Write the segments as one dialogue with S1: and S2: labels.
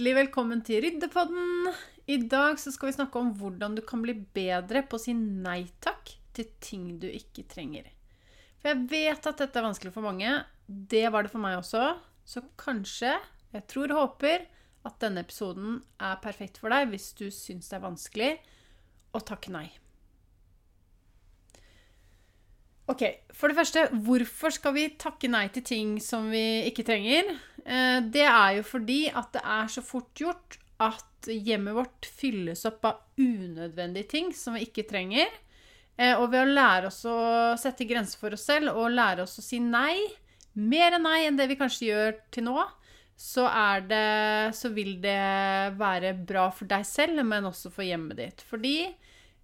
S1: Hjertelig velkommen til Ryddepodden. I dag skal vi snakke om hvordan du kan bli bedre på å si nei takk til ting du ikke trenger. For jeg vet at dette er vanskelig for mange. Det var det for meg også. Så kanskje, jeg tror og håper, at denne episoden er perfekt for deg hvis du syns det er vanskelig å takke nei. Ok, For det første, hvorfor skal vi takke nei til ting som vi ikke trenger? Eh, det er jo fordi at det er så fort gjort at hjemmet vårt fylles opp av unødvendige ting som vi ikke trenger. Eh, og ved å lære oss å sette grenser for oss selv og lære oss å si nei, mer enn nei enn det vi kanskje gjør til nå, så, det, så vil det være bra for deg selv, men også for hjemmet ditt. Fordi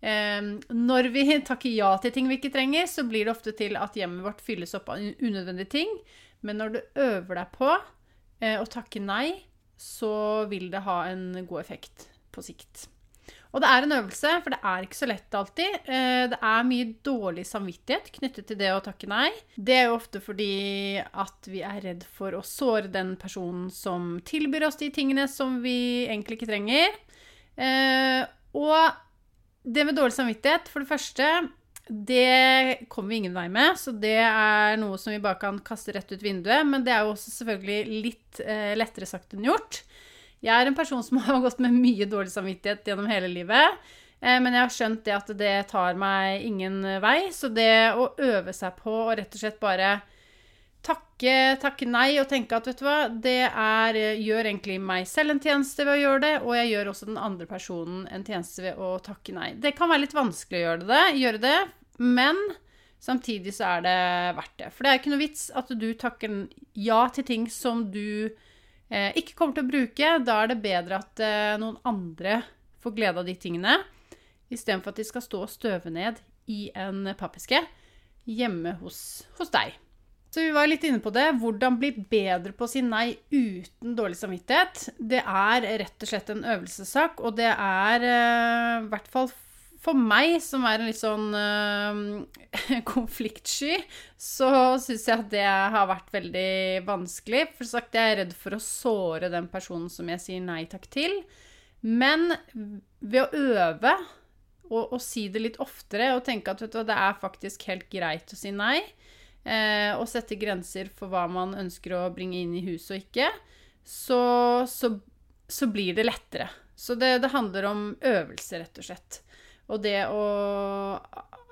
S1: når vi takker ja til ting vi ikke trenger, så blir det ofte til at hjemmet vårt fylles opp av unødvendige ting. Men når du øver deg på eh, å takke nei, så vil det ha en god effekt på sikt. Og det er en øvelse, for det er ikke så lett alltid. Eh, det er mye dårlig samvittighet knyttet til det å takke nei. Det er jo ofte fordi at vi er redd for å såre den personen som tilbyr oss de tingene som vi egentlig ikke trenger. Eh, og det med dårlig samvittighet, for det første det kommer vi ingen vei med, så det er noe som vi bare kan kaste rett ut vinduet. Men det er jo også selvfølgelig litt eh, lettere sagt enn gjort. Jeg er en person som har gått med mye dårlig samvittighet gjennom hele livet. Eh, men jeg har skjønt det at det tar meg ingen vei. Så det å øve seg på å rett og slett bare takke, takke nei og tenke at vet du hva, det er, gjør egentlig meg selv en tjeneste ved å gjøre det, og jeg gjør også den andre personen en tjeneste ved å takke nei. Det kan være litt vanskelig å gjøre det, gjøre det men samtidig så er det verdt det. For det er ikke noe vits at du takker ja til ting som du eh, ikke kommer til å bruke. Da er det bedre at eh, noen andre får glede av de tingene, istedenfor at de skal stå og støve ned i en pappeske hjemme hos, hos deg. Så vi var litt inne på det. Hvordan bli bedre på å si nei uten dårlig samvittighet. Det er rett og slett en øvelsessak, og det er eh, i hvert fall for meg, som er en litt sånn øh, konfliktsky, så syns jeg at det har vært veldig vanskelig. For sagt, jeg er redd for å såre den personen som jeg sier nei takk til. Men ved å øve og, og si det litt oftere og tenke at du, det er faktisk helt greit å si nei, eh, og sette grenser for hva man ønsker å bringe inn i huset og ikke, så, så, så blir det lettere. Så det, det, handler om øvelse, rett og slett. Og det å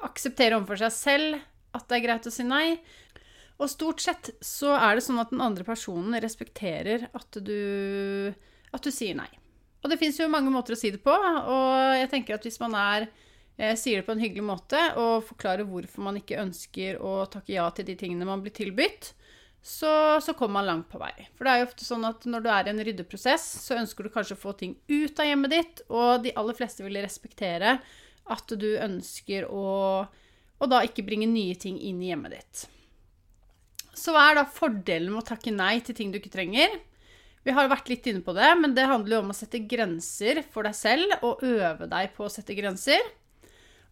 S1: akseptere overfor seg selv at det er greit å si nei. Og stort sett så er det sånn at den andre personen respekterer at du, at du sier nei. Og det fins jo mange måter å si det på, og jeg tenker at hvis man er sier det på en hyggelig måte og forklarer hvorfor man ikke ønsker å takke ja til de tingene man blir tilbudt, så, så, kommer man langt på vei. For det er jo ofte sånn at når du er i en ryddeprosess, så ønsker du kanskje å få ting ut av hjemmet ditt, og de aller fleste vil respektere at du ønsker å, å da ikke bringe nye ting inn i hjemmet ditt. Så hva er da fordelen med å takke nei til ting du ikke trenger? Vi har vært litt inne på det, men det handler jo om å sette grenser for deg selv og øve deg på å sette grenser.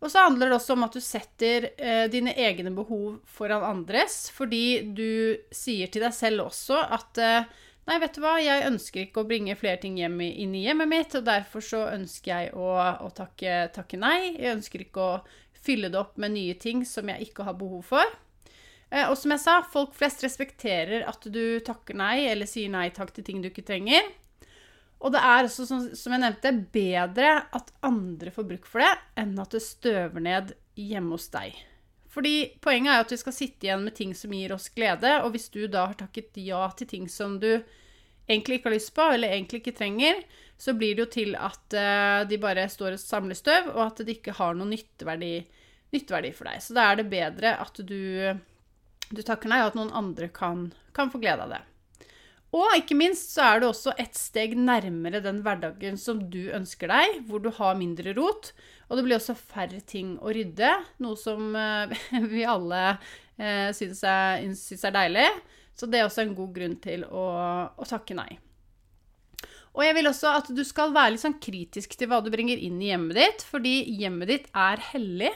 S1: Og så handler det også om at du setter eh, dine egne behov foran andres, fordi du sier til deg selv også at eh, Nei, vet du hva, jeg ønsker ikke å bringe flere ting hjem i, inn i hjemmet mitt, og derfor så ønsker jeg å, å takke, takke, nei. Jeg ønsker ikke å fylle det opp med nye ting som jeg ikke har behov for. Eh, og som jeg sa, folk flest respekterer at du takker nei, eller sier nei takk til ting du ikke trenger. Og det er også, som jeg nevnte, bedre at andre får bruk for det, enn at det støver ned hjemme hos deg. Fordi poenget er at vi skal sitte igjen med ting som gir oss glede, og hvis du da har takket ja til ting som du egentlig ikke har lyst på, eller egentlig ikke trenger, så blir det jo til at uh, de bare står og samler støv, og at det ikke har noen nytteverdi, nytteverdi for deg. Så da er det bedre at du, du takker nei, og at noen andre kan, kan få glede av det. Og ikke minst så er du også et steg nærmere den hverdagen som du ønsker deg, hvor du har mindre rot, og det blir også færre ting å rydde, noe som eh, vi alle eh, syns, er, syns er deilig. Så det er også en god grunn til å, å, takke nei. Og jeg vil også at du skal være litt sånn kritisk til hva du bringer inn i hjemmet ditt, fordi hjemmet ditt er hellig.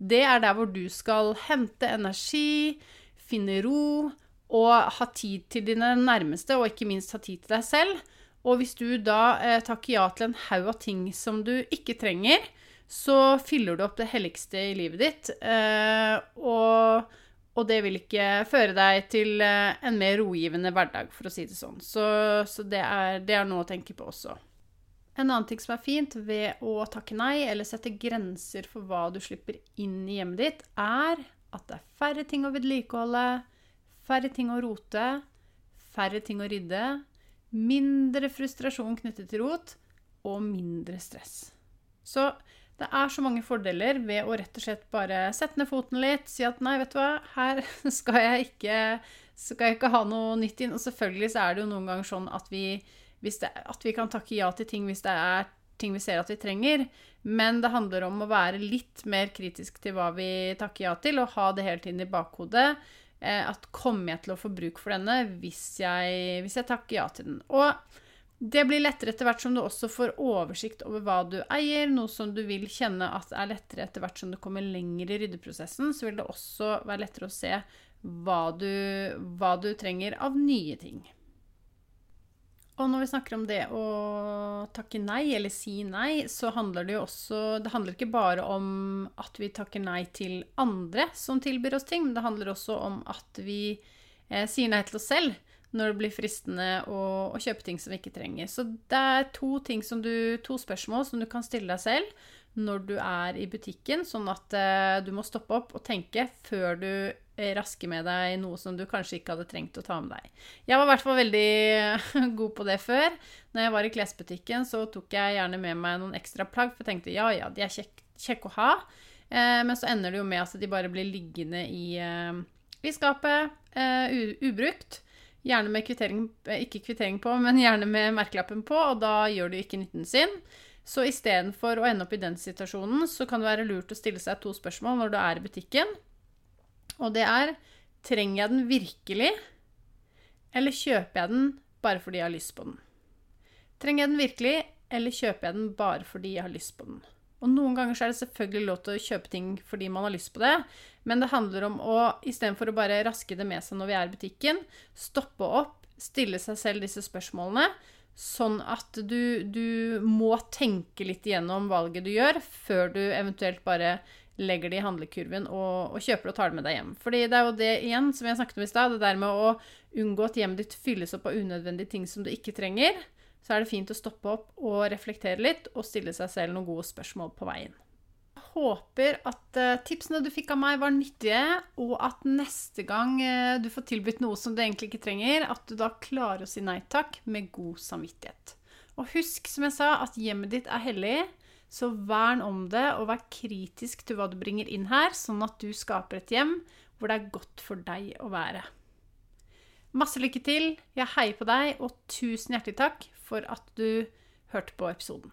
S1: Det er der hvor du skal hente energi, finne ro og ha tid til dine nærmeste, og ikke minst ha tid til deg selv. Og hvis du da eh, takker ja til en haug av ting som du ikke trenger, så fyller du opp det helligste i livet ditt. Eh, og, og, det vil ikke føre deg til eh, en mer rogivende hverdag, for å si det sånn. Så, så det, er, det, er, noe å tenke på også. En annen ting som er fint ved å takke nei, eller sette grenser for hva du slipper inn i hjemmet ditt, er at det er færre ting å vedlikeholde, færre ting å rote, færre ting å rydde, mindre frustrasjon knyttet til rot og mindre stress. Så det er så mange fordeler ved å rett og slett bare sette ned foten litt, si at nei, vet du hva, her skal jeg ikke, skal jeg ikke ha noe nytt inn. Og selvfølgelig så er det jo noen ganger sånn at vi, det, at vi kan takke ja til ting hvis det er ting vi ser at vi trenger. Men det handler om å være litt mer kritisk til hva vi takker ja til, og ha det hele tiden i bakhodet. Eh, at kommer jeg til å få bruk for denne hvis jeg, hvis jeg takker ja til den? Og det blir lettere etter hvert som du også får oversikt over hva du eier, noe som du vil kjenne at er lettere etter hvert som du kommer lenger i ryddeprosessen. Så vil det også være lettere å se hva du, hva du trenger av nye ting. Og når vi snakker om det å takke nei, eller si nei, så handler det jo også Det handler ikke bare om at vi takker nei til andre som tilbyr oss ting, men det handler også om at vi eh, sier nei til oss selv når det blir fristende å, å, kjøpe ting som vi ikke trenger. Så det er to, du, to, spørsmål som du kan stille deg selv når du er i butikken, sånn at uh, du må stoppe opp og tenke før du rasker med deg noe som du kanskje ikke hadde trengt å ta med deg. Jeg var i hvert fall veldig god på det før. Når jeg var i klesbutikken, så tok jeg gjerne med meg noen ekstra plagg, for jeg tenkte ja, ja, de er kjekke kjekk å ha. Uh, men så ender det jo med at de bare blir liggende i, uh, i skapet, ubrukt. Gjerne med kvittering, eh, ikke kvittering på, men gjerne med merkelappen på, og da gjør du ikke nytten sin. Så istedenfor å ende opp i den situasjonen, så kan det være lurt å stille seg to spørsmål når du er i butikken. Og det er trenger jeg den virkelig, eller kjøper jeg den bare fordi jeg har lyst på den? Trenger jeg den virkelig, eller kjøper jeg den bare fordi jeg har lyst på den? Og noen ganger så er det selvfølgelig lov til å kjøpe ting fordi man har lyst på det, men det handler om å istedenfor å bare raske det med seg når vi er i butikken, stoppe opp, stille seg selv disse spørsmålene, sånn at du, du må tenke litt igjennom valget du gjør, før du eventuelt bare legger det i handlekurven og, og kjøper og tar det med deg hjem. Fordi det er jo det igjen, som jeg snakket om i stad, det der med å unngå at hjemmet ditt fylles opp av unødvendige ting som du ikke trenger så er det fint å stoppe opp og reflektere litt og stille seg selv noen gode spørsmål på veien. Håper at uh, tipsene du fikk av meg, var nyttige, og at neste gang uh, du får tilbudt noe som du egentlig ikke trenger, at du da klarer å si nei takk med god samvittighet. Og husk, som jeg sa, at hjemmet ditt er hellig, så vern om det, og vær kritisk til hva du bringer inn her, sånn at du skaper et hjem hvor det er godt for deg å være. Masse lykke til. Jeg heier på deg, og tusen hjertelig takk for at du hørte på episoden.